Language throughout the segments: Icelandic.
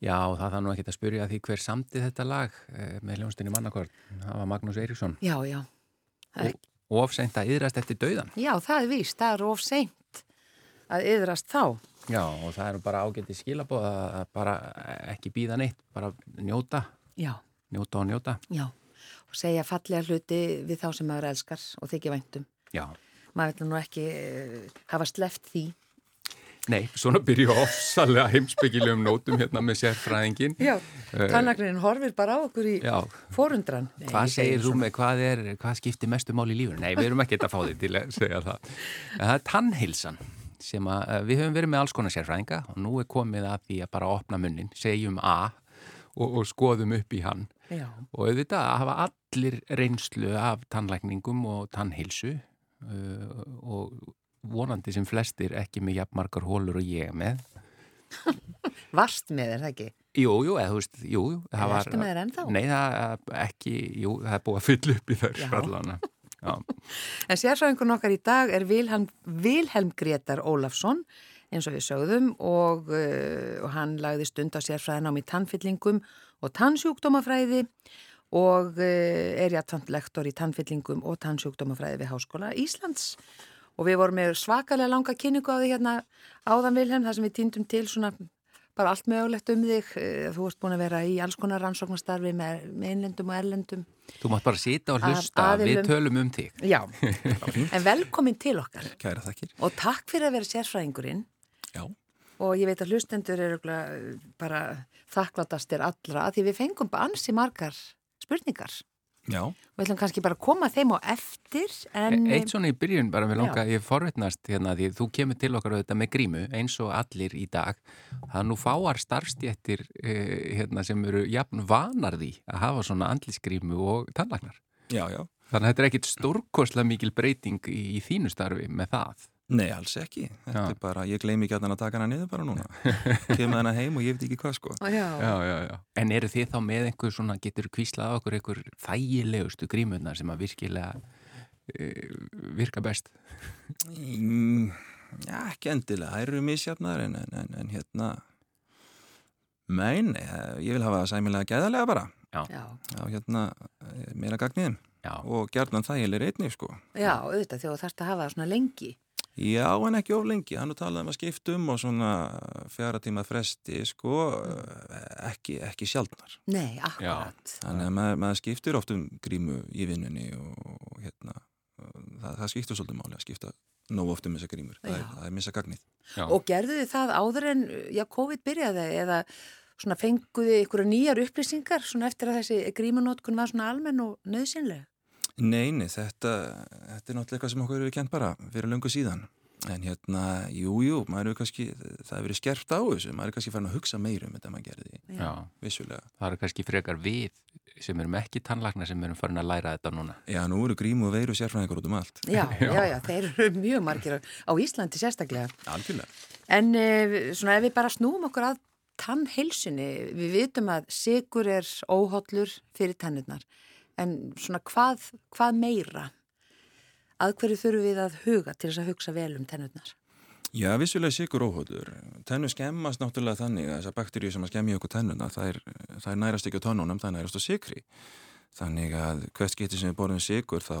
Já, það þarf nú ekki að spyrja því hver samtið þetta lag eh, með hljónstinni mannakvörn. Það var Magnús Eiríksson. Já, já. Og, og ofseint að yðrast eftir dauðan. Já, það er víst, það er of seint að yðrast þá. Já, og það er bara ágætti skilabóð að bara ekki býða neitt, bara njóta. Já. Njóta og njóta. Já, og segja fallega hluti við þá sem maður elskar og þykja væntum. Já. Maður vil nú ekki uh, hafa sleft því Nei, svona byrju ofsalega heimsbyggilegum nótum hérna með sérfræðingin. Já, tannaknin horfir bara á okkur í Já. forundran. Nei, hvað segir þú með hvað, er, hvað skiptir mestu mál í lífur? Nei, við erum ekki að fá því til að segja það. En það er tannhilsan sem að eh, við höfum verið með alls konar sérfræðinga og nú er komið að því að bara opna munnin, segjum A og, og skoðum upp í hann. Já. Og auðvitað að hafa allir reynslu af tannlækningum og tannhilsu uh, og vonandi sem flestir ekki með jafnmarkar hólur og ég með. Varst með þér, það ekki? Jú, jú, eða þú veist, jú Það var Varstu með þér ennþá? Nei, það ekki, jú, það er búið að fylla upp í þær allana En sérfræðingun okkar í dag er Vilhelm, Vilhelm Gretar Ólafsson eins og við sögðum og, uh, og hann lagði stund á sérfræðin á mig tannfyllingum og tannsjúkdómafræði og uh, er jættfant lektor í tannfyllingum og tannsjúkdómafræði við Háskóla Íslands og við vorum með svakalega langa kynningu á því hérna áðan Vilhelm þar sem við týndum til svona bara allt mögulegt um þig. Eh, þú ert búin að vera í alls konar rannsóknarstarfi með, með innlendum og erlendum. Þú mátt bara sita og hlusta, við tölum um þig. Já, en velkomin til okkar. Kæra þakkir. Og takk fyrir að vera sérfræðingurinn. Já. Og ég veit að hlustendur eru bara þakklátastir allra að því við fengum bara ansi margar spurningar Já. Við ætlum kannski bara að koma þeim á eftir en... E, eitt svona í byrjun bara við langa, ég forvittnast hérna því þú kemur til okkar auðvitað með grímu eins og allir í dag það nú fáar starfstjættir eh, hérna, sem eru jafn vanarði að hafa svona andlisgrímu og tannlagnar. Já, já. Þannig að þetta er ekkit stórkoslega mikil breyting í, í þínu starfi með það. Nei, alls ekki. Þetta já. er bara, ég gleymi ekki að hann að taka hana niður bara núna. Kemur hana heim og ég veit ekki hvað sko. Já. Já, já, já. En eru þið þá með einhver svona, getur kvíslað okkur einhver þægilegustu grímunar sem að virkilega uh, virka best? Mm, já, ekki endilega. Það eru misjafnar en, en, en, en hérna, mæn, ég vil hafa það sæmilega gæðarlega bara. Já. Já, hérna, meira gagniðum. Já. Og gerðan þægileg reytni, sko. Já, auðvitað, þjóð þarfst að hafa það svona lengi. Já, en ekki of lengi. Hann er talað um að skipta um og svona fjara tíma fresti, sko, ekki, ekki sjálfnar. Nei, akkurat. Þannig að maður, maður skiptir oft um grímu í vinnunni og hérna, það, það skiptur svolítið máli að skipta nóg oft um þessa grímur. Það er, það er missa gagnið. Já. Og gerðu þið það áður en, já, COVID byrjaði eða svona fenguðu ykkur nýjar upplýsingar svona eftir að þessi grímunótkun var svona almenn og nöðsynlega? Neini, þetta, þetta er náttúrulega eitthvað sem okkur hefur kent bara fyrir lungu síðan. En hérna, jújú, jú, maður hefur kannski, það hefur verið skerft á þessu, maður hefur kannski farin að hugsa meira um þetta maður gerði, Já. vissulega. Það eru kannski frekar við sem erum ekki tannlagna sem erum farin að læra þetta núna. Já, nú eru grímu og veiru sérfræðingar út um allt. Já, já, já, þeir eru mjög margir á Íslandi sérstaklega. Algjörlega. En svona ef við bara snúum okkur að tannheilsunni, við vitum að sigur er óhollur fyrir tannirnar en svona hvað, hvað meira? Að hverju þurfum við að huga til þess að hugsa vel um tennurnar? Já, vissulega sigur óhóllur. Tennu skemmast náttúrulega þannig að þessar bakteríu sem að skemmi okkur tennuna, það er, það er nærast ekki á tónunum, það er nærast á sigri. Þannig að hvert getur sem við borðum sigur þá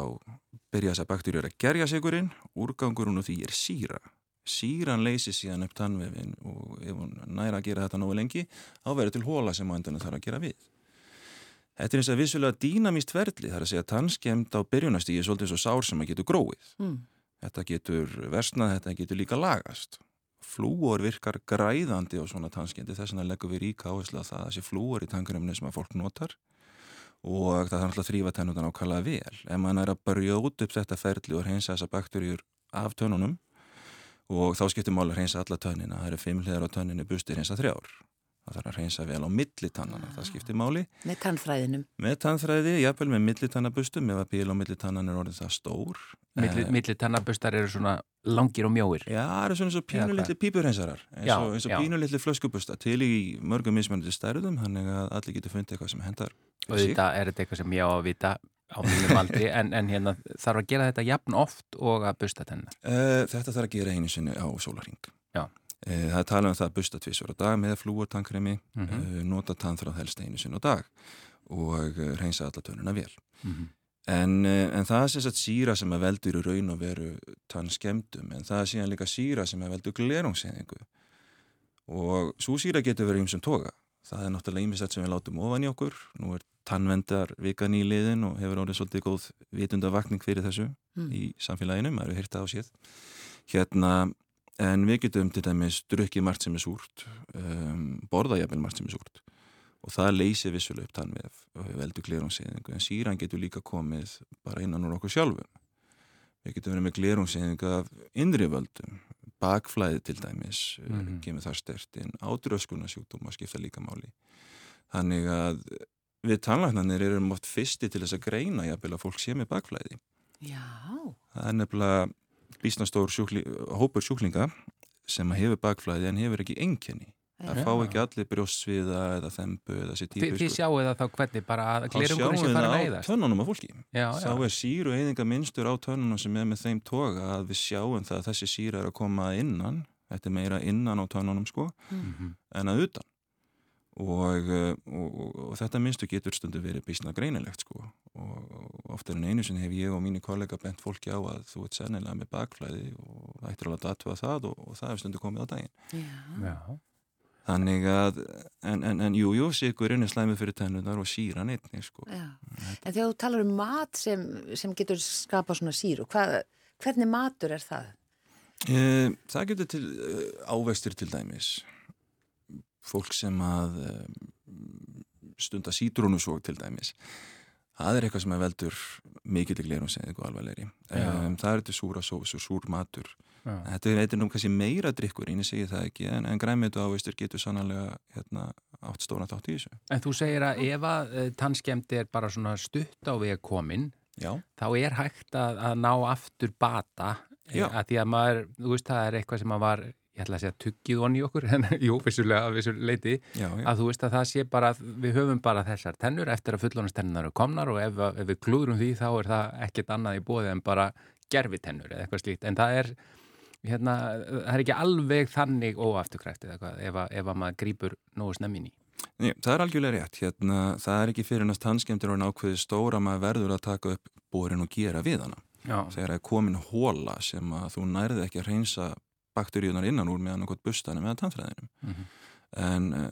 byrja þessar bakteríu að gerja sigurinn, úrgangurinn og því er síra. Síran leysir síðan upp tannvefin og ef hún næra að gera þetta nógu lengi, þá verður til hóla sem á endanum þarf að gera við. Þetta er eins og vissulega dýnamíst verðli, það er að segja tannskemmt á byrjunastígi svolítið svo sár sem að getur gróið. Mm. Þetta getur versnað, þetta getur líka lagast. Flúor virkar græðandi á svona tannskemdi, þess vegna leggum við ríka áherslu að það að þessi flúor í tannkremni sem að fólk notar og það er alltaf að þrýfa tennundan ákvæmlega vel. Ef mann er að barjóta upp þetta ferli og reynsa þessa bakterjur af tönnunum og þá skiptir mál að reynsa alla tönnina, það eru fimm hliðar á tönninu, bustir reynsa þrjár það þarf að reynsa vel á millitannana, það skiptir máli. Með tannfræðinum? Með tannfræði, jáfnvel með millitannabustum, ef að bíl á millitannan er orðið það stór. Milli, eh, millitannabustar eru svona langir og mjóir? Já, það eru svona eins og pínulitli pípurhensarar, eins og, eins og pínulitli flöskubusta til í mörgum mismennandi stærðum, þannig að allir getur fundið eitthvað sem hendar. Og þetta er þetta eitthvað sem ég á að vita á mínum aldri, en, en hérna þarf að gera þetta jafn oft og að busta tennar? Uh, þetta þarf að gera einu sinni á sólaring. Já Það er talað um það að busta tvísvar á dag með flúortankremi, mm. -hmm. nota tannþráð helst einu sinn á dag og eh, reynsa alla tönuna vel. Mhm. En, eh, en það er sagt síra sem að veldur í raun og veru tann skemmtum en það er síðan líka síra sem að veldur glerungseyðingu og svo síra getur verið um sem toga það er náttúrulega ímislegt sem við látum ofan í okkur nú er tannvendar vikan í liðin og hefur orðið svolítið góð vitundavakning fyrir þessu Mm. í samfélaginu, maður hefur hýrtað á séð hérna, en við getum til dæmis drukkið margt sem er súrt um, borða jafnvel margt sem er súrt. Og það leysir vissulega upp tannvef og hefur veldur glerungseyðingu. En síran getur líka komið bara innan úr okkur sjálfum. Við getum verið með glerungseyðingu af innri völdum. Bakflæði til dæmis mm. -hmm. kemur það stert inn. Ádröskunarsjúkdóma skipta líka máli. Þannig að við tannlæknarnir erum oft fyrsti til þess að greina jafnvel að fólk sé með bakflæði. Já, það er nefnilega bísnastór sjúkli, hópur sjúklinga sem hefur bakflæði en hefur ekki enkenni það fá ekki allir brjóstsviða eða þembu eða sér típu Þið sjáu það þá hvernig bara að þá glerungurinn sjáum sé við farin að það á eyðast? tönnunum á fólki. Já, þá já, er síru eyðinga minnstur á tönnunum sem er með þeim toga að við sjáum það að þessi síra er að koma að innan. Þetta er meira innan á tönnunum sko Mhm. en að utan og, eh, og, og, og þetta minnstu getur stundu verið bísna greinilegt sko og oftar en einu sinni hef ég og mínu kollega bent fólki á að þú ert sennilega með bakflæði og ættir alveg að aðtöfa það og, og það er stundu komið á daginn já. já. þannig að, en, en, en jú, jú, sigurinn er slæmið fyrir tennunar og síran einnig sko Já. En þegar þú talar um mat sem, sem getur skapað svona síru, hvað, hvernig matur er það? e, það getur til e, ávextir til dæmis fólk sem að e, stunda sítrónusók til dæmis það er eitthvað sem er veldur mikill í glerum sem eitthvað alvarlegri Já. um, það er þetta súra sós og súr matur Já. þetta er eitthvað kannski meira drikkur en ég segi það ekki, en, en græmitu áveistur getur sannlega hérna, átt stóna þátt í þessu En þú segir að ef að uh, tannskemdi er bara svona stutt á veg komin Já, þá er hægt að, að ná aftur bata Já. að því að maður, þú veist, það er eitthvað sem að var ég ætla að segja tuggið onni okkur en jú, vissulega, vissulega leiti já, já. að þú veist að það sé bara, við höfum bara þessar tennur eftir að fullónastennunar eru komnar og ef, ef við klúðrum því þá er það ekkert annað í bóði en bara gerfitennur eða eitthvað slíkt, en það er hérna, það er ekki alveg þannig óafturkræft eða eitthvað ef, að- ef að maður grýpur nógu snemmin í. Nei, það er algjörlega rétt, hérna, það er ekki fyrir næst tannskemdir og nákvæði stóra maður verður að taka upp borin og gera við hana. Já, þegar það er komin hóla sem að þú nærði ekki að reynsa bakteríunar innan úr meðan okkur bustanum eða tannfræðinum Mhm. en uh,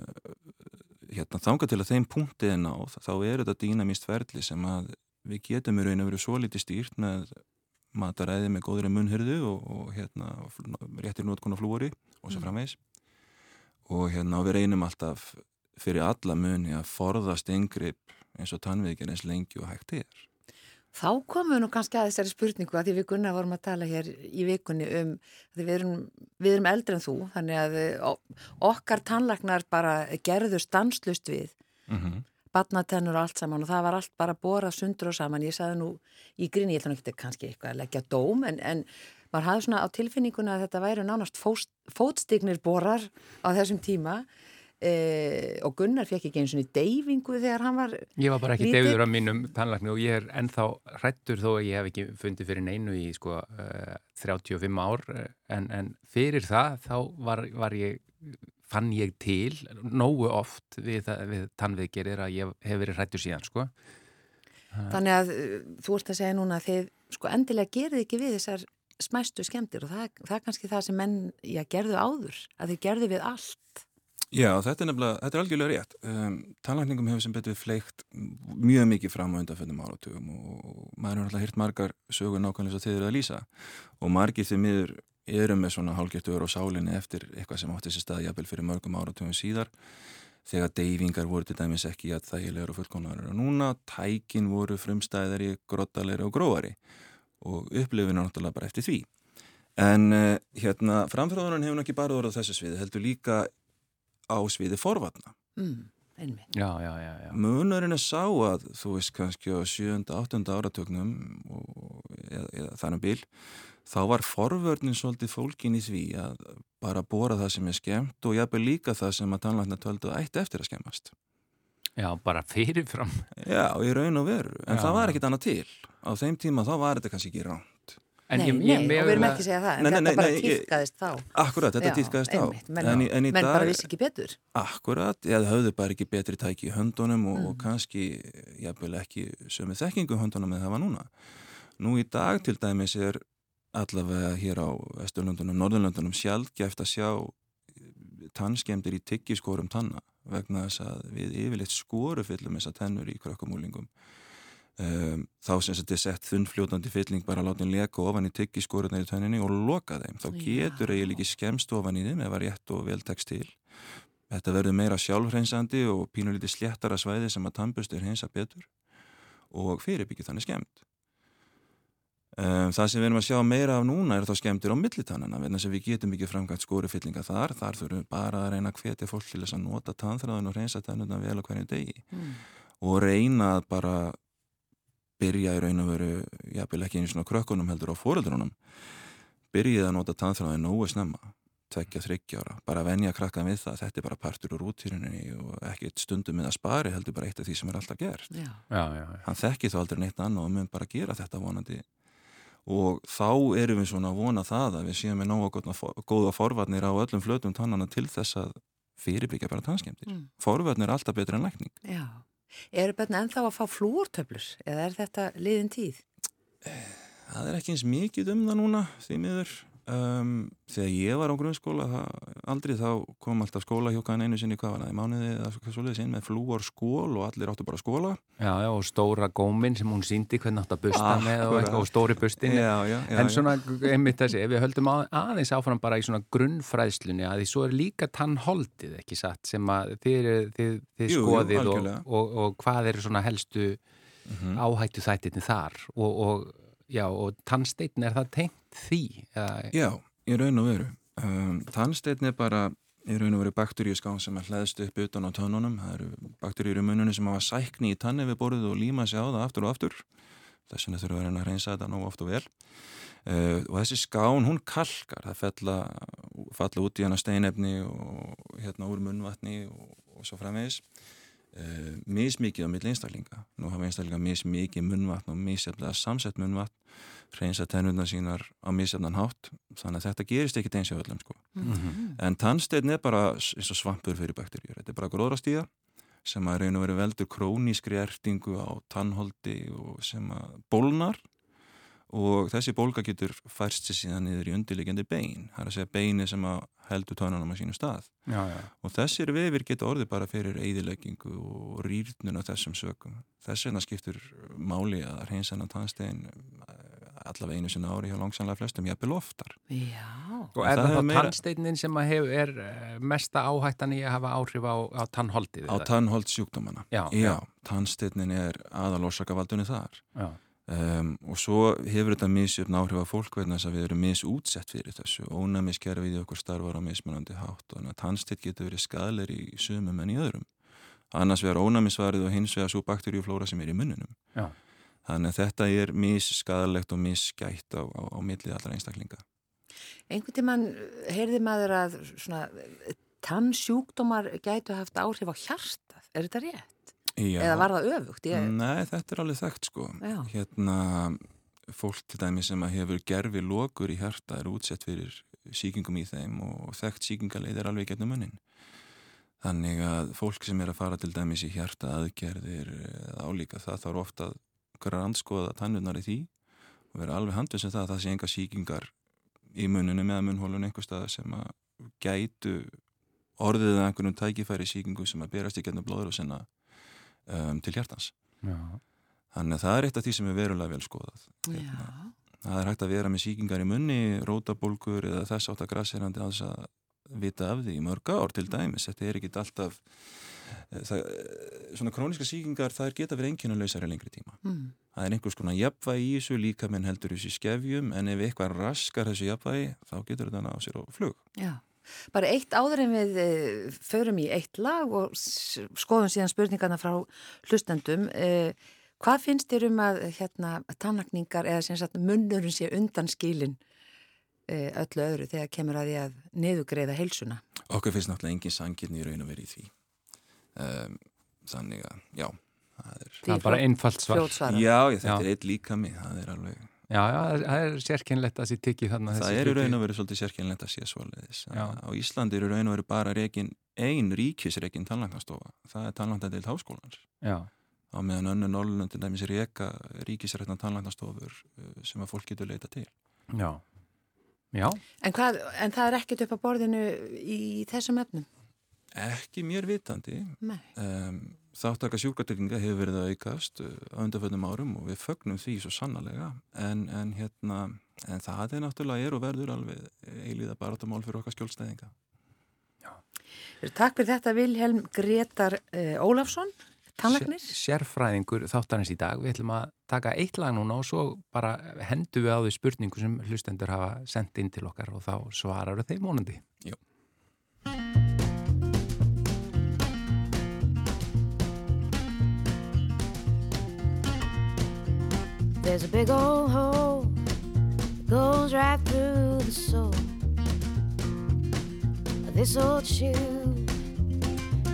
hérna þanga til að þeim punktið er náð þá er þetta dýnamíst ferli sem að við getum í raun að vera svo litið stýrt með mataræði með góðri munnhyrðu og, og hérna réttir nótkona flúori og svo Mm. framvegis og hérna við reynum alltaf fyrir alla muni að forðast yngripp eins og tannviðgjör eins lengi og hægt er Þá komum við nú kannski að þessari spurningu að því við Gunnar vorum að tala hér í vikunni um, við erum, við erum eldri en þú, þannig að okkar tannlagnar bara gerðu stanslust við, mm -hmm. batnatennur og allt saman og það var allt bara borað sundur og saman. Ég sagði nú í gríni, ég ætla nú ekki kannski eitthvað að leggja dóm, en, en maður hafði svona á tilfinninguna að þetta væru nánast fóst, fótstignir borar á þessum tíma e, og Gunnar fekk ekki eins og deyfingu þegar hann var Ég var bara ekki Lítill. deyður af mínum tannlækni og ég er ennþá hrættur þó að ég hef ekki fundið fyrir neinu í sko uh, 35 ár eh, en, en fyrir það þá var, var ég, fann ég til nógu oft við, við tannviðgerir að ég hef verið hrættur síðan sko. Þannig að uh, þú ert að segja núna að þið sko endilega gerðu ekki við þessar smæstu skemmtir og það, það er kannski það sem menn já, gerðu áður, að þið gerðu við allt. Já, þetta er nefnilega, þetta er algjörlega rétt. Um, Tannlækningum hefur sem betur fleikt mjög mikið fram á undanföndum áratugum og maður hefur alltaf hýrt margar sögur nákvæmlega svo þið eru að lýsa og margir því miður eru með svona hálfgertur á sálinni eftir eitthvað sem átti sér stað jafnvel fyrir mörgum áratugum síðar þegar deyfingar voru til dæmis ekki að þægilegur og fullkomnar og núna tækin voru frumstæðari, grottalegri og gróari og upplifinu náttúrulega bara eftir því. En uh, hérna, framfráðunan hefur nú ekki bara orðið á þessu sviði, heldur líka á sviði forvatna. Mm, einmitt. Já, já, já, já. Munurinn er sá að þú veist kannski á 7. 8. áratögnum og, eða, eða þannig bíl þá var forvörnin svolítið fólkin í því að bara bóra það sem er skemmt og jafnveg líka það sem að tannlækna töldu ætti eftir að skemmast. Já, bara fyrirfram. Já, í raun og veru. En Já. það var ekkit annað til. Á þeim tíma þá var þetta kannski ekki ránt. En nei, ég- nei, ég- og við erum ekki að segja það, en Nei, nei, þetta bara ég- týrkaðist þá. Akkurat, þetta týrkaðist á. einmitt, menn, En en menn bara dag- vissi ekki betur. Akkurat, eða höfðu bara ekki betri tæki í höndunum og, Mm. og kannski, jafnvel ekki sömu þekkingu í höndunum en það var núna. Nú í dag til dæmis er allavega hér á Vesturlöndunum, Norðurlöndunum sjálfgeft að sjá tannskemdir í tyggiskorum tanna vegna þess að við yfirleitt skoru fyllum þessa tennur í krökkumúlingum. Um, þá sem þetta er sett þunnfljótandi fylling bara að láta henni leka ofan í tyggiskoruna í tönninni og loka þeim. Þá getur eiginlega ekki skemst ofan í þeim það er rétt og vel tekst til. Þetta verður meira sjálfhreinsandi og pínulítið sléttara svæði sem að tannbustur hreinsa betur og fyrirbyggja þannig skemmt. Um, það sem við erum að sjá meira af núna er þá skemmtir á millitannana vegna sem við getum ekki framkvæmt skórufyllinga þar þar þurfum við bara að reyna að hvetja fólk til þess að nota tannþráðun og reynsa tannuna vel á hverju degi Mm. og reyna að bara byrja í raun og veru jafnvel ekki einu svona krökkunum heldur á fóreldrunum byrjið að nota tannþráðun nógu snemma tvekja, þryggjára, bara venja krakkan við það þetta er bara partur úr útýruninni og ekki stundum með að spari heldur bara eitt af því sem er alltaf gert Já, Já, já, já. hann þekki þá aldrei neitt annað og mun bara gera þetta vonandi og þá erum við svona að vona það að við séum með nóga góða, góða forvarnir á öllum flötum tannana til þess að fyrirbyggja bara tannskemdir. Mm. Forvarnir er alltaf betur en lækning. Eru bönn ennþá að fá flúortöflur eða er þetta liðin tíð? Það er ekki eins mikið um það núna því miður. Um, þegar ég var á grunnskóla það, aldrei þá kom alltaf skólahjókaðan einu sinni hvað var það í mánuði eða svo- svo leiðis inn með flúor skól og allir áttu bara skóla Já, já, og stóra góminn sem hún síndi hvernig átt að busta með og, eitthvað, og stóri bustin. en svona, einmitt þessi, ef við höldum að, aðeins áfram bara í svona grunnfræðslunni að því svo er líka tannholdið, ekki satt, sem að þið, þið, þið Jú, jú, skoðið og, algjörlega. og, og hvað eru svona helstu Mhm. áhættu þættinni þar og, og, já, og tannsteinn er það tengt því? Eða, Já, í raun og veru. Um, Tannsteinn er bara í raun og veru bakteríuskán sem er hlæðst upp utan á tönnunum. Það eru bakteríur í mununum sem hafa sækni í tanni við borðið og líma sig á það aftur og aftur. Þess vegna þurfum við að reynsa þetta nóg oft og vel. Uh, og þessi skán, hún kalkar. Það fella, falla út í hana steinefni og hérna úr munvatni og, og svo framvegis. Uh, mismikið á milli einstaklinga. Nú hafa einstaklinga mismikið munvatn og misjaflega samsett munvatn reynsa tennurnar sínar á misjafnan hátt þannig að þetta gerist ekkit eins og öllum sko. Mhm. en tannsteinn er bara eins og svampur fyrir bakteríur þetta er bara gróðrastíða sem að raun og veri veldur krónískri ertingu á tannholdi og sem að bólnar og þessi bólga getur færst sér síðan niður í undirlegjandi bein það er að segja beini sem að heldur tannunum á sínum stað já, já. og þessir vefir geta orðið bara fyrir eðileggingu og rýrnun á þessum sökum þess vegna skiptur máli að reynsa hana tannstein allavega einu sinna ári hjá langsamlega flestum, jafnvel oftar Já, Og En er það það hefur þá meira- tannsteinin sem að hef, er eh, mesta áhættan í að hafa áhrif á, á tannholdið? á tannholdsjúkdómana Já, já. tannsteinin er aðalórsakavaldunni þar Já. um, og svo hefur þetta misjöfn áhrif á fólk vegna þess að við erum misútsett fyrir þessu ónæmiskerfið í okkur starfar á mismunandi hátt og tannsteit getur verið skadleir í sumum en í öðrum annars vegar ónæmisvarið og hins vegar svo bakteríuflóra sem er í mununum Já. Þannig að þetta er misskadalegt og misskætt á, á, á millið allra einstaklinga einhvern tíman heyrði maður að svona tannsjúkdómar gætu haft áhrif á hjartað, er þetta rétt? Já. Eða var það öfugt? Ég... Nei, þetta er alveg þekkt sko Já. hérna fólk til dæmi sem hefur gerfi lokur í hjarta er útsett fyrir síkingum í þeim og þekkt síkingaleið er alveg getnum munnin þannig að fólk sem er að fara til dæmis í hjarta aðgerðir eða álíka það þarf ofta að grannskoða tannunar í því og vera alveg handið sem það að það sé enga síkingar í mununum eða munhólun einhver stað sem að gætu orðið að einhvernum tækifæri síkingu sem að berast í getnum blóður og sinna um, til hjartans Já. Þannig að það er eitt af því sem er verulega vel skoðað. Hérna, Já, Það er hægt að vera með síkingar í munni, rótabólgur eða þess átt að grassirandi að þess að vita af því í mörg ár til dæmis. Þetta er ekki alltaf, það, eh, svona króniska síkingar það er geta verið enginuleysar í lengri tíma. mm. Það er einhvers konar jafnvægi í þessu, líka menn heldur þessu í skefjum en ef eitthvað raskar þessu jafnvægi þá getur þetta á sér á flug. já. Bara eitt áður en við e, förum í eitt lag og skoðum síðan spurningarna frá hlustendum. Hvað finnst þér um að hérna, tannakningar eða munnurinn sé undan skílin e, öllu öðru þegar kemur að því að niðugreiða heilsuna? Okkur finnst náttúrulega engin sangirni í raun að vera í því. Um, þannig að, já, það er... Það er bara einfalt svar. Já, ég, þetta Já. er eitt líka mig, það er alveg, Já, já, það er sérkynlegt að sé tikið þannig Það er í raun og verið svolítið sérkynlegt að sé svoleiðis. Á Íslandi er í raun og verið bara reygin, ein ríkisreygin tannlæknastofa. Það er tannlæknadeild háskólans. Já. Á meðan önnu Norrlundin dæmis reyka ríkisreygna tannlæknastofur uh, sem að fólk getur leita til. Já. Já. En, hvað, en það er ekkert upp á borðinu í þessum efnum? Ekki mér vitandi. Um, Þáttaka sjúkartrygginga hefur verið að aukast uh, á undarföldum árum og við fögnum því svo sannlega en, en, hérna, en það er náttúrulega er og verður alveg eilíða barátamál fyrir okkar skjólstæðinga. Já. Takk fyrir þetta Vilhelm Gretar uh, Ólafsson, tannlagnir. Sérfræðingur þáttarins í dag. Við ætlum að taka eitt lag núna og svo bara hendu við á því spurningu sem hlustendur hafa sendt inn til okkar og þá svarar þeim vonandi. Jú. There's a big old hole that goes right through the soul of this old shoe.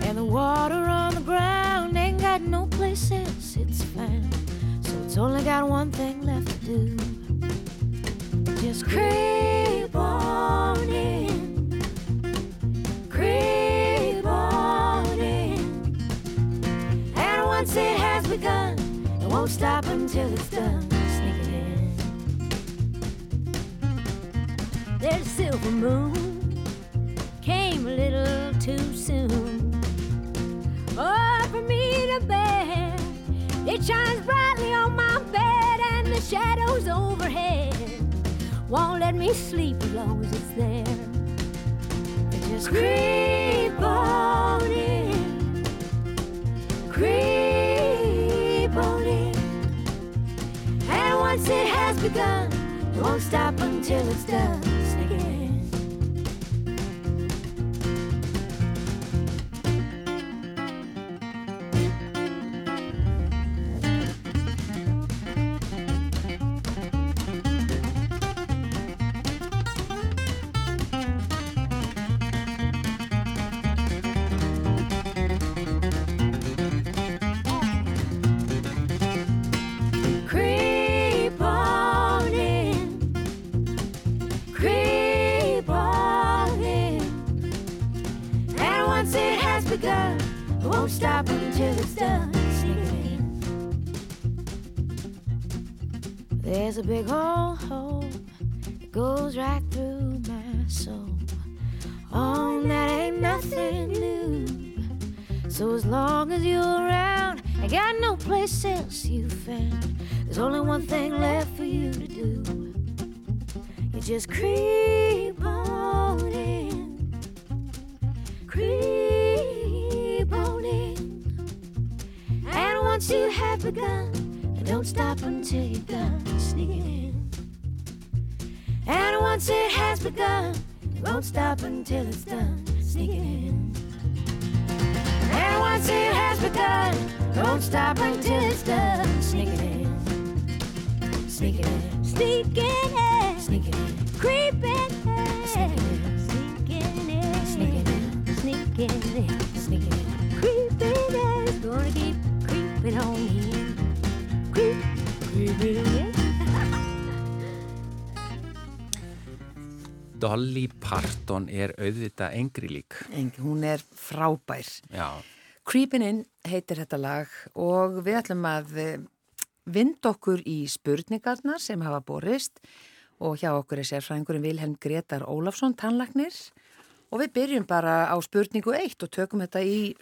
And the water on the ground ain't got no place else it's found. So it's only got one thing left to do. Just creep on in. Creep on in. And once it has begun, it won't stop until it's done. There's silver moon. Came a little too soon. Oh, for me to bear. It shines brightly on my bed, and the shadows overhead won't let me sleep as long as it's there. It just creep on in. Creep on in. And once it has begun, it won't stop until it's done. Big old hole that goes right through my soul. Oh, that ain't nothing new. So as long as you're around, I got no place else you found. There's only one thing left for you to do. You just creep won't stop until it's done sneaking in. And once it has begun, don't stop until it's done. Sneaking in, sneaking in, sneaking in, sneaking in, creeping in, sneaking in, sneaking in, sneaking in, sneaking in, sneaking in, creeping in. Gonna keep creeping on in, creep, creeping. in. Dolly Parton er auðvitað engri lík. Engi, hún er frábær. Já. Creepin' In heitir þetta lag og við ætlum að eh, vinda okkur í spurningarnar sem hafa borist og hjá okkur er sérfræðingurinn Vilhelm Gretar Ólafsson, tannlagnir og við byrjum bara á spurningu eitt og tökum þetta í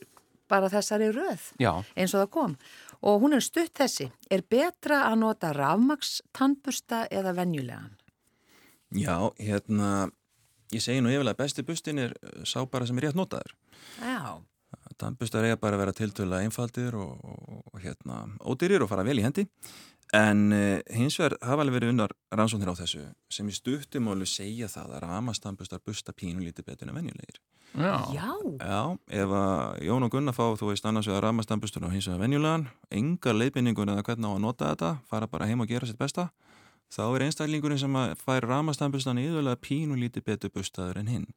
bara þessari röð Já. eins og það kom og hún er stutt þessi. Er betra að nota rafmaks tannbusta eða venjulegan? Já, hérna, ég segi nú yfirlega að besti bustin er uh, sá bara sem er rétt notaður. Já. Tannbustar eiga bara að vera tiltöla einfaldir og, og, og hérna, ódýrir og fara vel í hendi. En uh, hins vegar hafa alveg verið unnar rannsóknir á þessu sem í stuttumálu segja það að ramastambustar busta pínu lítið betur en venjulegir. Já. Já. Já, ef að Jón og Gunnar fá, þú veist, annars vegar ramastambustur og hins vegar venjulegan, engar leiðbynningur eða hvernig á að nota þetta, fara bara heim og gera sitt besta, þá er einstaklingurinn sem að fær ramastambustan yfirlega pínu lítið betur bustaður en hinn.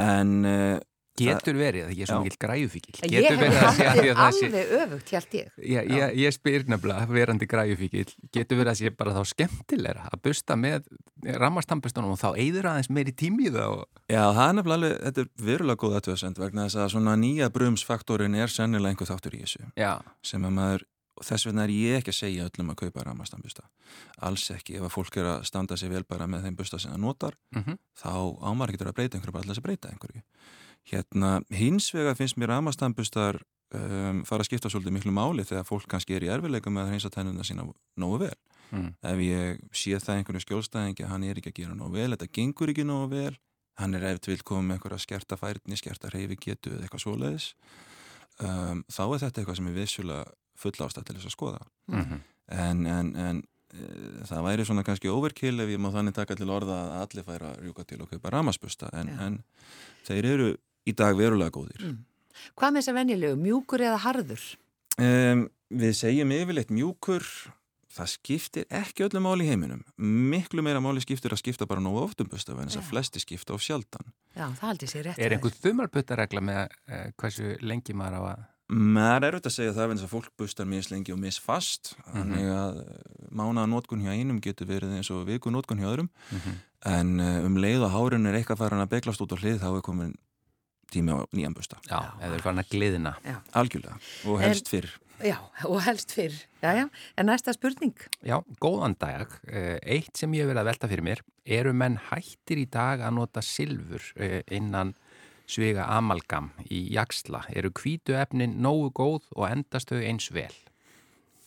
En uh, Getur verið að ég er svo Já. mikill græjufíkil. Ég Getur hef verið að sé að því haldið alveg öfugt, held ég. Ég, ég, ég spyr nefnilega, verandi græjufíkil, getur verið að sé bara þá skemmtilegra að busta með rammastampistunum og þá eyður aðeins meiri tími í það og... Já, það er nefnilega alveg, þetta er verulega góð aðtöðsend vegna þess að svona nýja brumsfaktorin er sennilega einhver þáttur í þessu Já, sem að maður, og þess vegna er ég ekki að segja öllum að kaupa ramastambista alls ekki, ef að fólk er að standa sig vel bara með þeim busta sem það notar mm þá ámar ekki að breyta einhverju bara alltaf að breyta einhverju. Hérna, hins vegar finnst mér ramastambustar um, fara að skipta svolítið miklu máli þegar fólk kannski er í erfiðleika með að hreinsa tennuna sína nógu vel. Mm. ef ég sé það einhverju skjólstæðingi að hann er ekki að gera nógu vel, þetta gengur ekki nógu vel hann er eftir vil koma með um, þá er þetta eitthvað sem er vissulega full ástæð til þess að skoða Mm en, en, en e, það væri svona kannski overkill ef ég má þannig taka til orða að allir færa að rjúka til og kaupa ramasbusta en, Já. en þeir eru í dag verulega góðir Mm. Hvað með þess að venjulegu, mjúkur eða harður? Um, við segjum yfirleitt mjúkur, það skiptir ekki öllu máli í heiminum. Miklu meira máli skiptir að skipta bara nógu oft um busta, en þess að flesti skipta of sjaldan. Já, það held ég sér rétt. Er einhver þumalputtaregla með uh, hversu lengi maður á að... Maður er auðvitað að segja það að fólk bustar mislengi og misfast, þannig að mánaða nótkun hjá einum getur verið eins og viku nótkun hjá öðrum, Mhm. en eh, um leið og hárun er eitthvað farin að beglast út á hlið, þá er komin tími á nýjan busta. Já, eða er farin að gliðina. Algjörlega, og helst fyrr. Já, og helst fyrr. Já, já, en næsta spurning. Já, góðan dag. Eh, Eitt sem ég hef verið að velta fyrir mér, eru menn hættir í dag að nota silfur eh, innan svega amalgam í jaksla? Eru hvítu efnin nógu góð og endast þau eins vel?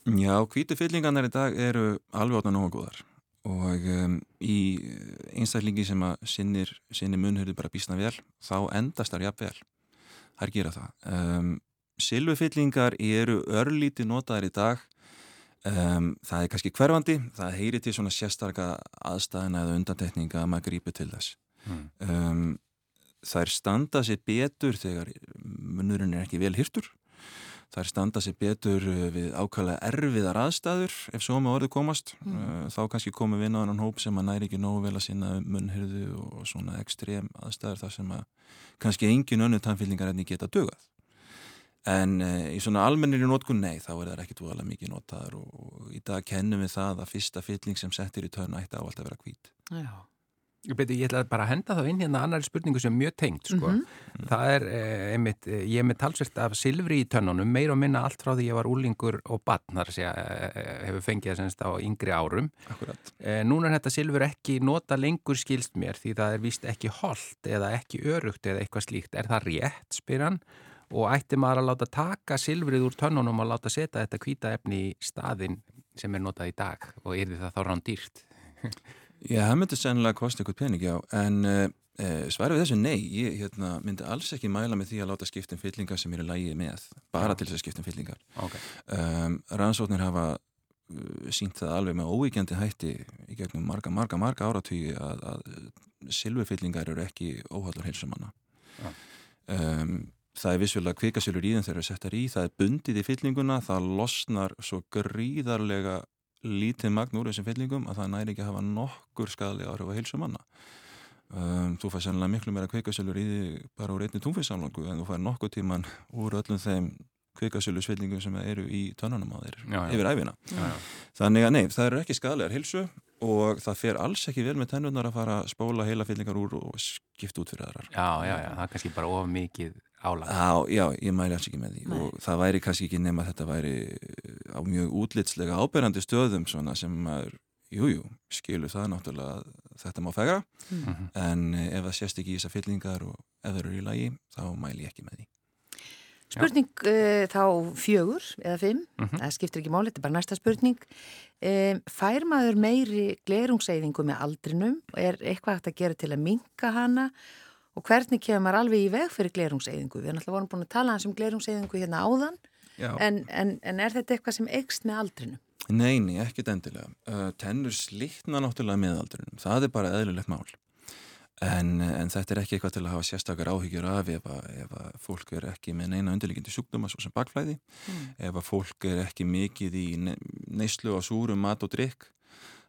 Já, hvítu fyllingarnar í dag eru alveg átna nógu góðar og um, í einstaklingi sem að sinnir, sinnir munnhörðu bara bísna vel, þá endast þar jafn vel. Það gera það. Um, Silvufyllingar eru örlíti notaðar í dag. Um, það er kannski hverfandi, það heyri til svona sérstarka aðstæðina eða undantekninga að maður grípi til þess. Mm. Þær standa sér betur þegar munnurinn er ekki vel hirtur þær standa sér betur uh, við ákvæmlega erfiðar aðstæður ef svo með orðið komast mm. þá kannski komum við inn á annan hóp sem að næri ekki nógu vel að sinna munnhyrðu og svona ekstrem aðstæður þar sem að kannski engin önnu tannfyllingar enni geta dögað en uh, í svona almennir í nótkun nei þá er það ekki dvoðalega mikið notaðar og, og í dag kennum við það að fyrsta fylling sem settir í törn ætti ávallt að vera hvít Já. Beti, ég ætla bara að henda þá inn hérna annari spurningu sem er mjög tengt sko. Mhm. Það er eh, einmitt, eh, ég er með talsvert af silfri í tönnunum, meir og minna allt frá því ég var úlingur og batn, þar að segja, eh, hefur fengið það semst á yngri árum. Akkurat. Eh, núna er þetta silfur ekki nota lengur skilst mér því það er vist ekki holdt eða ekki örugt eða eitthvað slíkt. Er það rétt, spyr hann? Og ætti maður að láta taka silfrið úr tönnunum og láta setja þetta hvita efni í staðin sem er notað í dag og er það þá rán dýrt? Já, það myndi sennilega kosti eitthvað pening, já, en uh, uh, svarið við þessu nei, ég hérna, myndi alls ekki mæla með því að láta skiptum fyllingar sem eru lægið með, bara til þess að skiptum fyllingar. Okay. Um, rannsóknir hafa uh, sínt það alveg með óvíkjandi hætti í gegnum marga, marga, marga áratvíi að, að silfurfyllingar eru ekki óhaldar heilsumanna. Já. Um, það er vissulega kvikasölur í þeim þegar það settar í, það er bundið í fyllinguna, það losnar svo gríðarlega lítið magn úr þessum fyllingum að það næri ekki að hafa nokkur skadlega áhrif á heilsu manna. Um, þú fær sannlega miklu meira kvikasölur í því bara úr einni túnfinnsamlangu en þú fær nokkuð tíman úr öllum þeim kvikasölusvillingum sem eru í tönnunum á þeir yfir æfina. Já, já. Þannig að nei, það eru ekki skadlegar heilsu og það fer alls ekki vel með tennunar að fara að spóla heila fyllingar úr og skipta út fyrir aðrar. Já, já, já, það er kannski bara of mikið álag. Já, já, ég mæli alls ekki með því Nei. og það væri kannski ekki nema að þetta væri á mjög útlitslega áberandi stöðum svona sem maður, jújú, jú, skilur það náttúrulega að þetta má fegra Mhm. en eh, ef það sést ekki í þessar fyllingar og ef það eru í lagi, þá mæli ég ekki með því. Spurning uh, þá fjögur eða fimm, Mhm. það skiptir ekki máli, þetta er bara næsta spurning. Um, fær maður meiri glerungseyðingu með aldrinum? Er eitthvað hægt að gera til að minka hana? Og hvernig kemur maður alveg í veg fyrir glerungseyðingu? Við erum alltaf vorum búin að tala um glerungseyðingu hérna áðan, en, en, en er þetta eitthvað sem eikst með aldrinum? Nei, nei, ekkit endilega. Uh, tennur slitna náttúrulega meðaldurinn. Það er bara eðlilegt mál. En, en þetta er ekki eitthvað til að hafa sérstakar áhyggjur af ef að, ef að fólk er ekki með neina undirlíkindi sjúkdóma svo sem bakflæði, ef að fólk er ekki mikið í ne neyslu á súrum mat og drikk,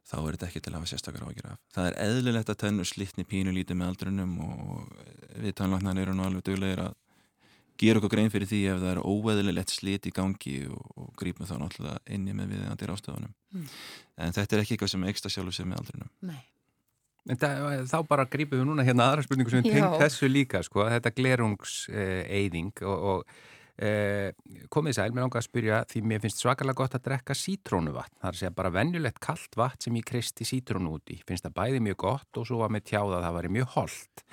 þá er þetta ekki til að hafa sérstakar ágjur af. Það er eðlilegt að tennur slitni pínu lítið með aldrunum og við tannlagnar eru nú alveg duglegir að gera okkur grein fyrir því ef það er óeðlilegt slit í gangi og, og grípum þá náttúrulega inni með viðeigandi rástafunum. Mm. En þetta er ekki eitthvað sem ekstra sjálfur sem með aldrunum. Nei. En það, þá bara grípum við núna hérna aðra spurningu sem tengt þessu líka, sko, þetta glerungseyðing og, og e, komið sæl, mér langar að spyrja því mér finnst svakalega gott að drekka sítrónuvatn, það er að segja bara venjulegt kallt vatn sem ég kristi sítrónu út í, finnst það bæði mjög gott og svo var með tjáða að það væri mjög holdt.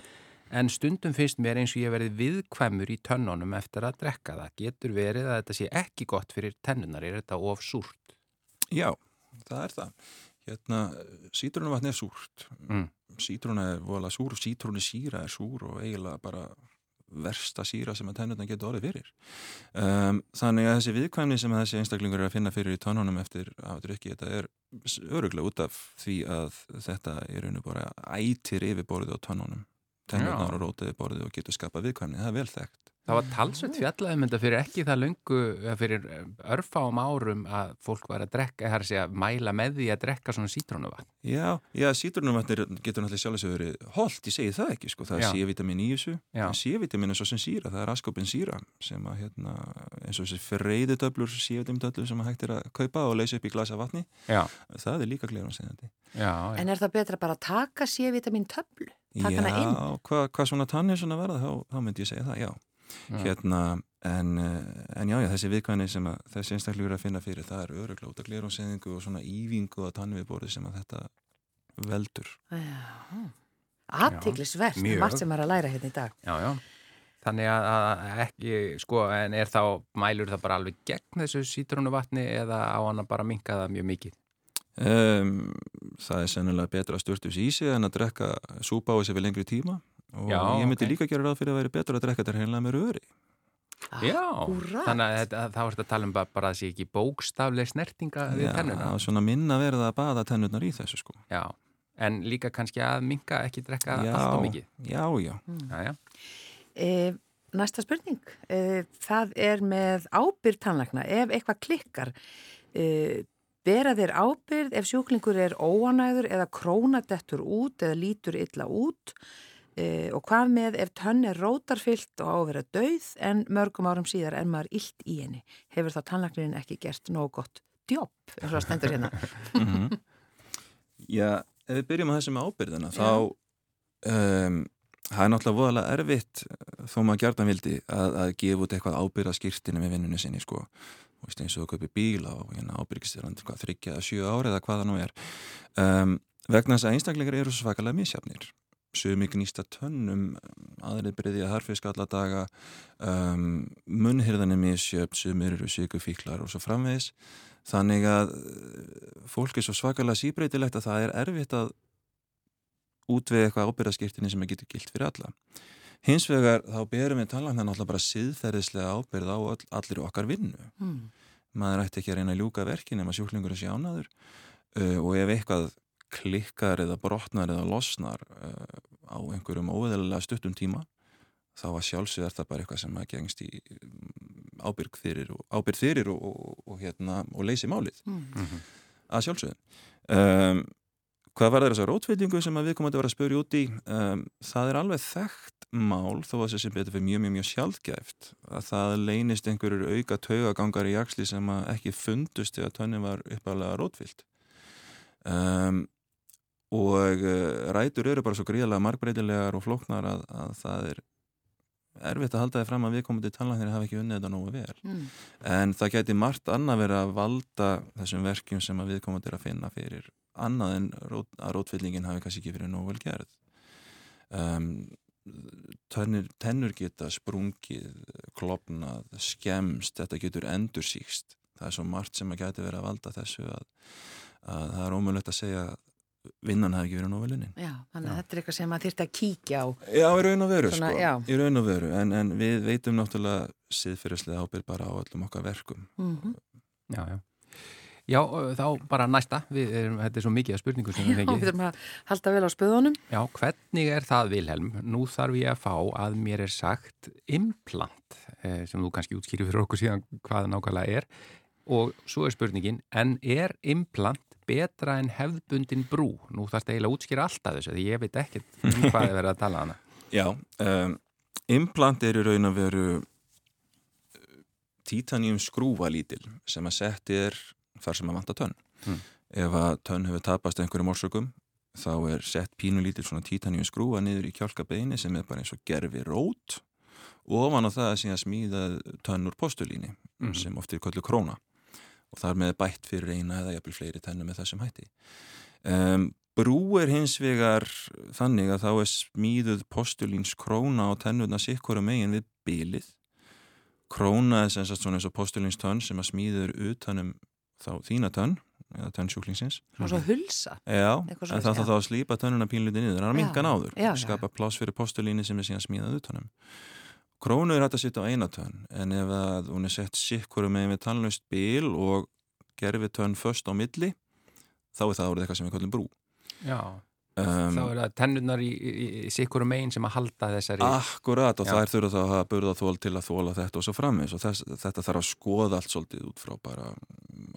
En stundum finnst mér eins og ég verið viðkvæmur í tönnunum eftir að drekka það. Getur verið að þetta sé ekki gott fyrir tennunar, er þetta of súrt? Já, það er það. Hérna, sítrúnavatn er súrt. Mm. Sítrúna er vola súr, sítrúni er versta síra sem að tennurna getur orðið fyrir. Um, þannig að þessi viðkvæmni sem þessi einstaklingur er að finna fyrir í tónunum eftir að drukki, þetta er öruglega út af því að þetta er einu bara ætir yfir borðið á tónunum. Tennurnar Já. og rótiði borðið og getur skapað viðkvæmni. Það er vel þekkt. Það var talsveit fjallaðum þetta fyrir ekki það löngu, eða fyrir örfáum árum að fólk var að drekka, það er að segja, mæla með því að drekka svona sítrónuvatn. Já, já, sítrunumvatnir getur náttúrulega sjálf þess að verið holdt, ég segi það ekki, sko, það Já. er C-vitamin í þessu, Já. en C-vitamin er svo sem síra, það er askopin síra sem að, hérna, eins og þessi freyðutöflur, C-vitamin-töflur sem að hægt er að kaupa og leysa upp í glasa vatni, Já, það er líka glerunsegjandi. já, já. En er það betra bara að taka C-vitamin töflu? Taka hana inn? Já, hvað hva svona tannir svona verða, þá, þá myndi ég segja það, já. Já. Hérna, en, eh, en já, já, þessi viðkvæðni sem að þessi einstaklegur er að finna fyrir, það er öruglega út af glerunsegjingu og svona ívingu á tannviðborði sem að þetta veldur. Mjög. margt sem er að læra hérna í dag. Já, já. Þannig að, að ekki, sko, en er þá, mælur það bara alveg gegn þessu sítrónuvatni eða á hann að bara minka það mjög mikið? Um, það er sennilega betra að störtu sér í sig en að drekka súpa á þessi við lengri tíma og Já, ég myndi ok. líka gera ráð fyrir að vera betra að drekka þetta hreinlega með röri. Já, Akkúrat. þannig að er þetta að tala um bara, bara að það sé ekki bókstafleg snertinga við tennuna. Já, svona minna verða að baða tennurnar í þessu sko. Já, en líka kannski að minka ekki drekka já, allt og mikið. Já, já. Já, já. E, næsta spurning. E, það er með ábyrð tannlækna. Ef eitthvað klikkar, e, bera þér ábyrð ef sjúklingur er óanæður eða krónadettur út eða lítur illa út e, og hvað með ef tönn er rótarfyllt og á að vera dauð en mörgum árum síðar er maður illt í henni. Hefur þá tannlæknin ekki gert nóg gott djópp, eins og það stendur hérna. Mhm. Já, ef við byrjum að þessu með ábyrðina þá um, það er náttúrulega voðalega erfitt eh, þó maður gjarnan vildi að, að gefa út eitthvað ábyrða skýrtinu með vinnunni sinni sko veist, eins og kaupir bíla og hérna ábyrgistirandi þryggja eða sjö ári eða hvað það nú er um, vegna þess að einstaklingar eru svakalega misjafnir sumi gnýsta tönnum aðrið breyðja harfisk alla daga um, munnhyrðan er misjöfn sumir eru sykufíklar og svo framvegis. Þannig að eh, fólk er svo svakalega síbreytilegt að það er erfitt að útvega eitthvað ábyrðaskiptinni sem er getur gilt fyrir alla. Hins vegar þá berum við tannlækna náttúrulega bara siðferðislega ábyrð á all, allir okkar vinnu. Hmm. maður ætti ekki að reyna að ljúka verkin ef að sjúklingur er sjánaður uh, og ef eitthvað klikkar eða brotnar eða losnar uh, á einhverjum óveðalega stuttum tíma þá að sjálfsög er það bara eitthvað sem að gengst í um, ábyrg fyrir og, ábyrg fyrir og, og, og, hérna, og leysi málið. Hmm. að sjálfsögum um, hvað var það þess að rótfyllingu sem að við komum að vera að spyrja út í? Um, það er alveg þekkt mál þó að þessi betur fyrir mjög mjög mjög sjálfgæft að það leynist einhverjur auka taugagangar í jaksli sem að ekki fundust þegar tönnin var uppalega rótfyllt. Um, og uh, rætur eru bara svo gríðlega margbreytilegar og flóknar að, að það er erfitt að halda þið fram að við komum til tannlæknir hafa ekki unnið þetta nógu vel. Hmm. en það gæti margt annað verið að valda þessum verkjum sem að viðkomandi er að finna fyrir annað en rót, að rótfyllingin hafi kannski ekki verið nógu vel gerð. Um, tennur, tennur geta sprungið klopnað, skemst þetta getur endursýkst það er svo margt sem að gæti verið að valda þessu að, að það er ómögulegt að segja vinnan hafi ekki verið nógu vel unnin Já, þannig að þetta er eitthvað sem maður þyrfti að kíkja á. Já, í raun og veru, Svona, sko, já. í raun og veru en, en við veitum náttúrulega siðfyrirslega ábyrg bara á öllum okkar verkum Mm Já, já. Já, ö, þá bara næsta, við erum, þetta er svo mikið að spurningu sem við Já, við fengið. þurfum að halda vel á spöðunum. Já, hvernig er það, Vilhelm? Nú þarf ég að fá að mér er sagt implant, eh, sem þú kannski útskýri fyrir okkur síðan hvað nákvæmlega er. Og svo er spurningin, en er implant betra en hefðbundin brú? Nú þarfst eiginlega að útskýra alltaf þessu, því ég veit ekkert um hvað er verið að tala hana. Já, um, implant er í raun að veru títanjum skrúva lítil sem að sett er þar sem að vanta tönn. Mm. Ef að tönn hefur tapast einhverjum orsökum þá er sett pínu lítil svona títanjum skrúva niður í kjálkabeini sem er bara eins og gerfi rót og ofan á það að síðan smíða tönn úr postulíni Mhm. sem oft er kollu króna og þar með bætt fyrir eina eða jafnvel fleiri tennum með þessum hætti. Um, brú er hins vegar þannig að þá er smíðuð postulíns króna og tennurna sikkura megin við bilið. Króna er sem sagt svona eins og postulíns tönn sem að smíður utanum þá þína tönn eða tönnsjúklingsins. Svona svo hulsa. Já, Eitthvað en það þá að slípa tönnuna pínluti niður, það er að Já, minka náður, já, já. skapa pláss fyrir postulíni sem er síðan smíðað utanum. Krónu er hægt að sitja á eina tönn, en ef að hún er sett sikkurum með við tannlaust bil og gerfi tönn först á milli, þá er það árið eitthvað sem við kallum brú. Já, Um, þá er það tennurnar í, í, í sikkurum megin sem að halda þessari... Akkurat og Já. þær þurfa þá að hafa burðaþól til að þóla þetta og svo framins og þess, þetta þarf að skoða allt svolítið út frá bara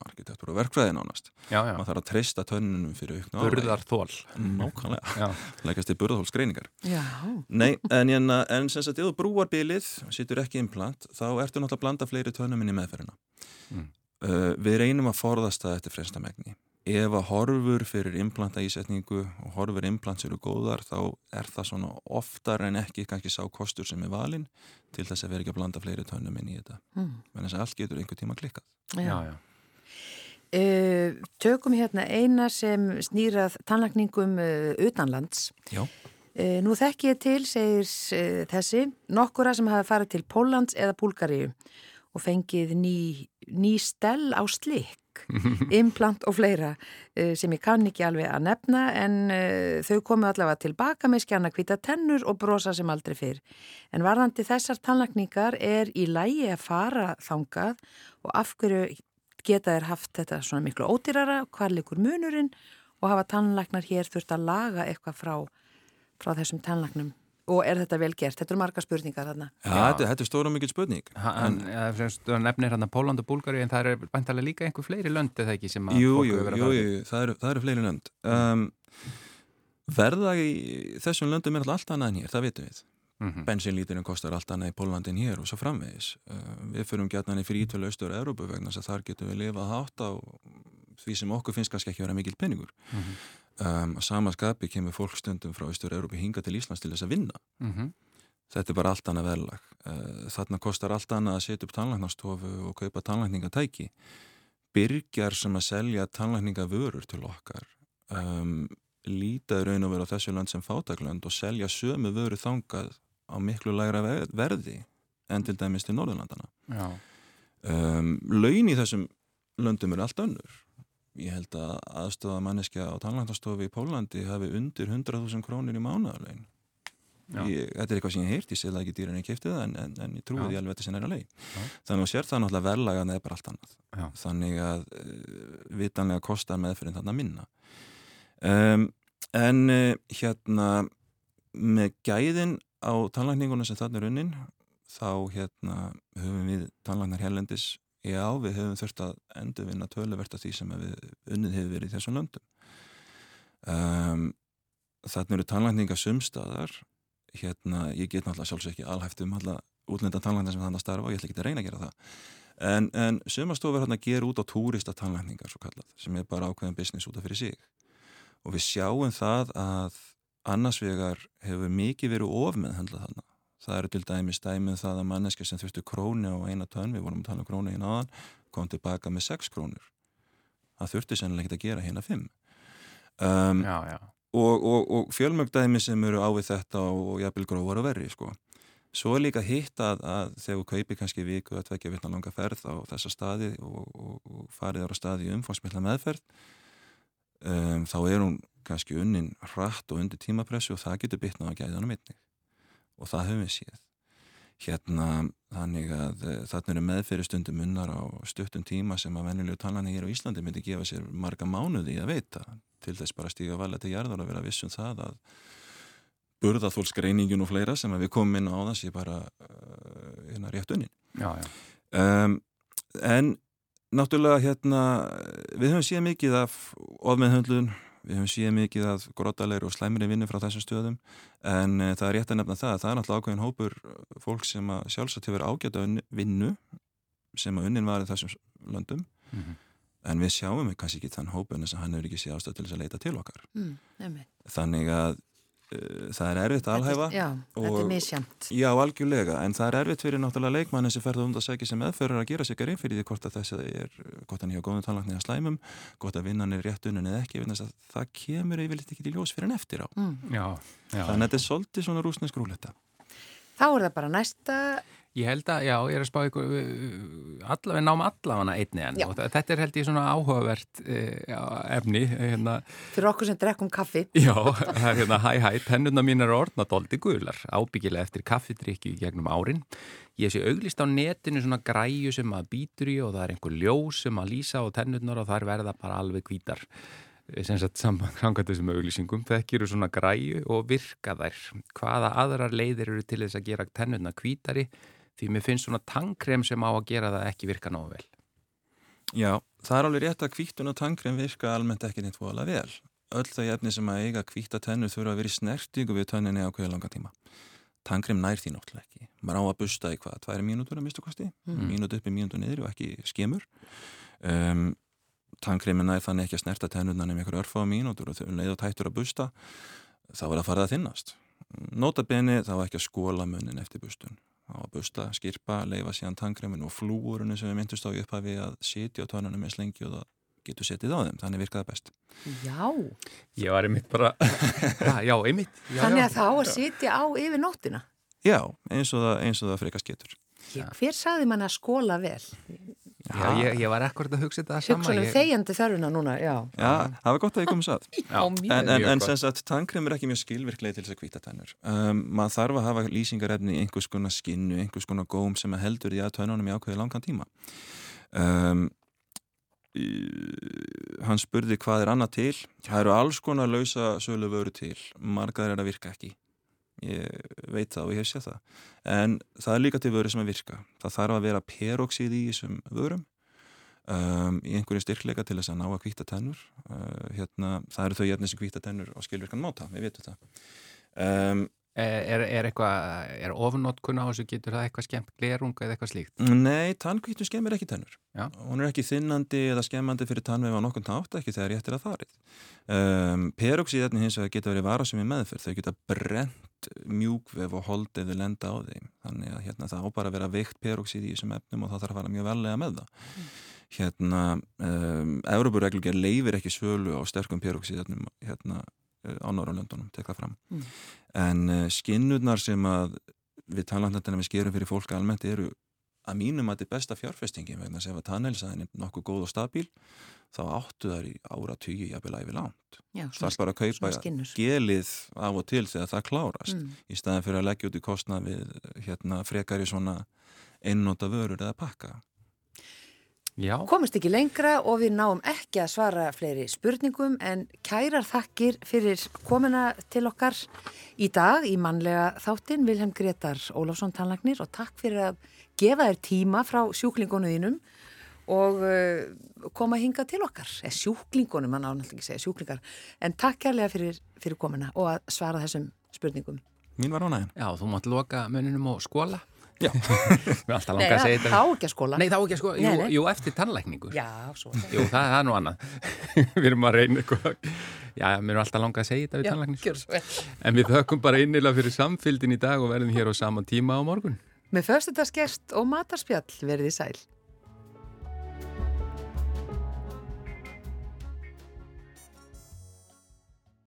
arkitektur og verkfræði nánast. Já, já, maður þarf að treysta tönnunum fyrir aukna álagi. burðar þól. Nákvæmlega, til burðahólsgreiningar. Já. Nei, en, en, en sem sagt, ef þú brúar bilið, sittur ekki implant, þá ertu náttúrulega að blanda fleiri tönnum inn í meðferðina. Mm. Uh, við reynum að forðast það eftir fremsta megni. Ef að horfur fyrir implanta ísetningu og horfur implants eru góðar, þá er það svona oftar en ekki kannski sá kostur sem er valinn til þess að vera ekki að blanda fleiri tönnum inn í þetta. Mm. Menn þess að allt getur einhver tíma klikkað. já, já. Uh, tökum hérna eina sem snýrað tannlækningum uh, utanlands. Já. Uh, nú þekki ég til, segir uh, þessi, nokkura sem hafa farið til Póllands eða Búlgaríu og fengið ný, ný stell á slikk, implant og fleira uh, sem ég kann ekki alveg að nefna en uh, þau komu allavega tilbaka með skjana hvita tennur og brosa sem aldrei fyrr. En varðandi þessar tannlækningar er í lægi að fara þangað og af hverju geta þeir haft þetta svona miklu ódýrara, hvað likur munurinn og hafa tannlæknar hér þurft að laga eitthvað frá, frá þessum tannlæknum og er þetta vel gert? Þetta eru marga spurningar þarna. Já, Þetta, þetta er stóra mikil spurning. Hann ja, fremst, nefnir hann að Póland og Búlgari en það er bæntalega líka einhver fleiri lönd eða ekki sem að Jú, fólk jú, hefur verið að jú, fara til. jú, það eru, það eru fleiri lönd. Um, verða í þessum löndum er alltaf annað en hér, það vitum við. Mhm. Bensinlíturinn kostar allt annað í Póllandin hér og svo framvegis. Uh, við fyrum gætnan í frítölu austur Európu vegna þess að þar getum við lifað hátt á því sem okkur finnst kannski ekki vera mikil penningur. Mhm. Um, að sama skapi kemur fólk stundum frá austur Európu hinga til Íslands til þess að vinna. Mhm. Þetta er bara allt annað verðlag. Uh, þarna kostar allt annað að setja upp tannlæknastofu og kaupa tannlækningatæki. Byrgjar sem að selja tannlækningavörur til okkar um, lítaði raun og vera á þessu land sem fátaklönd og selja sömu vöru þangað á miklu lægra ver- verði en til dæmis til Norðurlandana. Um, laun í þessum löndum eru allt önnur. Ég held að aðstofa manneskja á tannlæknastofu í Pólandi hafi undir 100.000 krónir í. Ég, þetta er eitthvað sem ég heirt, ég það ekki dýr en ég kefti það en, en, en ég trúi Já. því alveg þetta sem er að leið. Já. Þannig að sér það náttúrulega verðlagan eða bara allt annað. Já. Þannig að uh, vitanlega kostar meðfyrir þarna minna. Um, en uh, hérna með gæðin á tannlækningunum sem þarna er unnin þá hérna höfum við tannlæknar hérlendis já, við höfum þurft að endurvinna töluvert af því sem við unnið hefur verið í þessum löndum. Um, þarna eru tannlækningar sumstaðar hérna, ég get náttúrulega sjálfsög ekki alhæft um alla útlenda tannlækningar sem þannig að starfa og ég ætla ekki að reyna að gera það. En, en sumastofur hérna gera út á túrista tannlækningar svo kallað, sem er bara ákveðin business út af fyrir sig. Og við sjáum það að annars vegar hefur mikið verið ofmeðhandlað þarna. Það eru til dæmis dæmið það að manneska sem þurftu krónu á eina tönn, við vorum að tala um krónu í náðan, kom tilbaka með 6 krónur. Það þurfti sennilega ekki að gera hérna 5. Um, já, já. og, og, og fjölmögdæmi sem eru á við þetta og, jafnvel grófar og verri sko. Svo er líka hitt að, að þegar þú kaupir kannski viku að tvekja vitna langa ferð á þessa staði og, og, og farið ára staði í umfangsmilla meðferð um, þá er hún kannski unnin hratt og undir tímapressu og það getur bytnað á gæðanum einnig og það höfum við séð. Hérna þannig að uh, þarna eru meðferði stundum unnar á stuttum tíma sem að venjulegu talani hér á Íslandi myndi gefa sér marga mánuði að veita til þess bara að stíga valega til jarðar og vera vissum það að burðaþólsgreiningin og fleira sem að við komum inn á það sé bara uh, hérna rétt já. Um, en náttúrulega hérna, við höfum séð mikið af ofmeðhöndlun, við höfum séð mikið af grottalegri og slæmri vinnu frá þessum stöðum en e, það er rétt að nefna það að það er náttúrulega ákveðin hópur fólk sem að sjálfsagt hefur ágæta vinnu sem að unnin var í þessum löndum. Mm -hmm. en við sjáum við kannski ekki þann hópun þess að hann hefur ekki séð ástöð til þess að leita til okkar. Mm, þannig að það er erfitt að alhæfa Já, þetta er misjamt Já, algjörlega, en það er erfitt fyrir náttúrulega leikmannin sem ferða um það að segja sem meðförur að gera sig garinn fyrir því hvort að þess að er gott að nýja góðum tannlagn eða slæmum gott að vinnan er rétt unni eða ekki það kemur yfirleitt ekki til ljós fyrir en eftir á. Mm. já, já, Þannig að þetta er svolítið svona rúsnesk rúletta Þá er það bara næsta Ég held að, já, ég er að spá ykkur allavega náum allavega einni enn og þetta er held ég svona áhugavert e, efni hérna, Fyrir okkur sem drekkum kaffi. Já, hérna hæ hæ, tennuna mín er orðnadóldi guðlar, ábyggilega eftir kaffidrykju gegnum árin. Ég sé auglist á netinu svona græju sem að býtur í og það er einhver ljós sem að lýsa á tennunar og það er verða bara alveg hvítar. Sem sagt samkvæmt þessum auglýsingum þekkir eru svona græju og virka þær. Hvaða aðrar leiðir eru til þess að gera tennuna hvítari því mér finnst svona tangkrem sem á að gera það ekki virka náðu vel. Já, það er alveg rétt að hvítun og tangkrem virka almennt ekki neitt voðalega vel. Öll þau efni sem að eiga hvíta tennur þurfa að vera í snertingu við tönninni á hverja langa tíma. Tangkrem nær því náttúrulega ekki. Maður á að busta í hvað, tværi mínútur að mistu kosti. Mm. mínútu uppi, mínútu niður og ekki skemur. Um, tannkremin næð þannig ekki að snerta tennundan um einhverju örfáða mínútur og þau leið og tættur að busta. Þá er það farið að þinnast notabene þá ekki að skóla munnin eftir bustun þá að busta, skirpa, leifa síðan tannkremin og flúurinu sem við myndust á upphafi að sitja á tönunum eins lengi og það getur setið á þeim, þannig virkaði best. Já. Ég var einmitt bara Já, einmitt. Já, Þannig að já. þá að sitja á yfir nóttina? Já, eins og það, eins og það frekast getur. Hver saði mann að skóla vel? Já, ég, ég var ekkert að hugsa þetta sama Hugsanum ég... þegjandi þörfuna núna, já Já, það var gott að ég komið satt Já, mjög En, en, Mjög en gott. sem sagt, tannkrem er ekki mjög skilvirklega til þess að hvíta tennur. Um, maður þarf að hafa lýsingarefni í einhvers konar skinnu, einhvers konar góm sem heldur því að tönnunum í ákveði langan tíma. Um, í, hann spurði hvað er annað til. Það eru alls konar lausa sölu vöru til. Margar er að virka ekki. Ég veit það og ég hef séð það. En það er líka til vöru sem að virka. Það þarf að vera peroxid í þessum vörum um, í einhverju styrkleika til þess að ná að kvíta tennur uh, hérna, það eru þau jæfnir sem kvíta tennur á skilvirkan máta, við veitum það um, Er, er eitthvað, er ofnotkun á þessu, getur það eitthvað skemmt glerung eða eitthvað slíkt? Nei, tannkvítun skemmir ekki tennur. Já. hún er ekki þinnandi eða skemmandi fyrir tannveif á nokkurn tátt, ekki þegar rétt er að farið. Um, peroxíðarnir hins vegar geta verið varasum í meðferð, þau geta brent mjúkvef og hold ef þau lenda á þeim. Þannig að hérna, það á bara að vera veikt peroxíð í þessum efnum og það þarf að fara mjög velega með það. Hérna um, Európureglugjör leifir ekki svölu á sterkum peroxíðarnum hérna á Norrlöndunum, tek það fram. Mm. En uh, skinnurnar sem að við talandandina við skerum fyrir fólk almennt eru að mínum að þetta er besta fjárfestingi vegna sem að tannhelsaðin er nokkuð góð og stabíl þá áttu þær í ára tugi jafnvel æfi langt. Það er bara að kaupa gelið af og til þegar það klárast Mm. í staðan fyrir að leggja út í kostnað við hérna frekari svona einnóta vörur eða pakka Já, Komist ekki lengra og við náum ekki að svara fleiri spurningum en kærar þakkir fyrir komuna til okkar í dag í mannlega þáttin Vilhelm Gretar Ólafsson tannlagnir og takk fyrir að gefa þér tíma frá sjúklingunum þínum og uh, koma hinga til okkar. Eða sjúklingunum, mann ánátt ekki segja sjúklingar. En takk kærlega fyrir, fyrir komuna og að svara þessum spurningum. Mín var ánægin já, þú mátt loka muninum og skóla Já. Er alltaf Nei, langa að segja þetta. á ekki að skóla. Nei, þá ekki að sko, jú, Nei, nei. jú, eftir tannlækningu Já, svo Jú, það, það er nú annað. Við erum að reyna eitthvað. Já, mér er alltaf langa að segja þetta við Já, tannlækningu gjörðu svo vel. En við þökkum bara innilega fyrir samfylgdin í dag og verðum hér á sama tíma á morgun. Með föstudagskert og matarspjall verið í sæl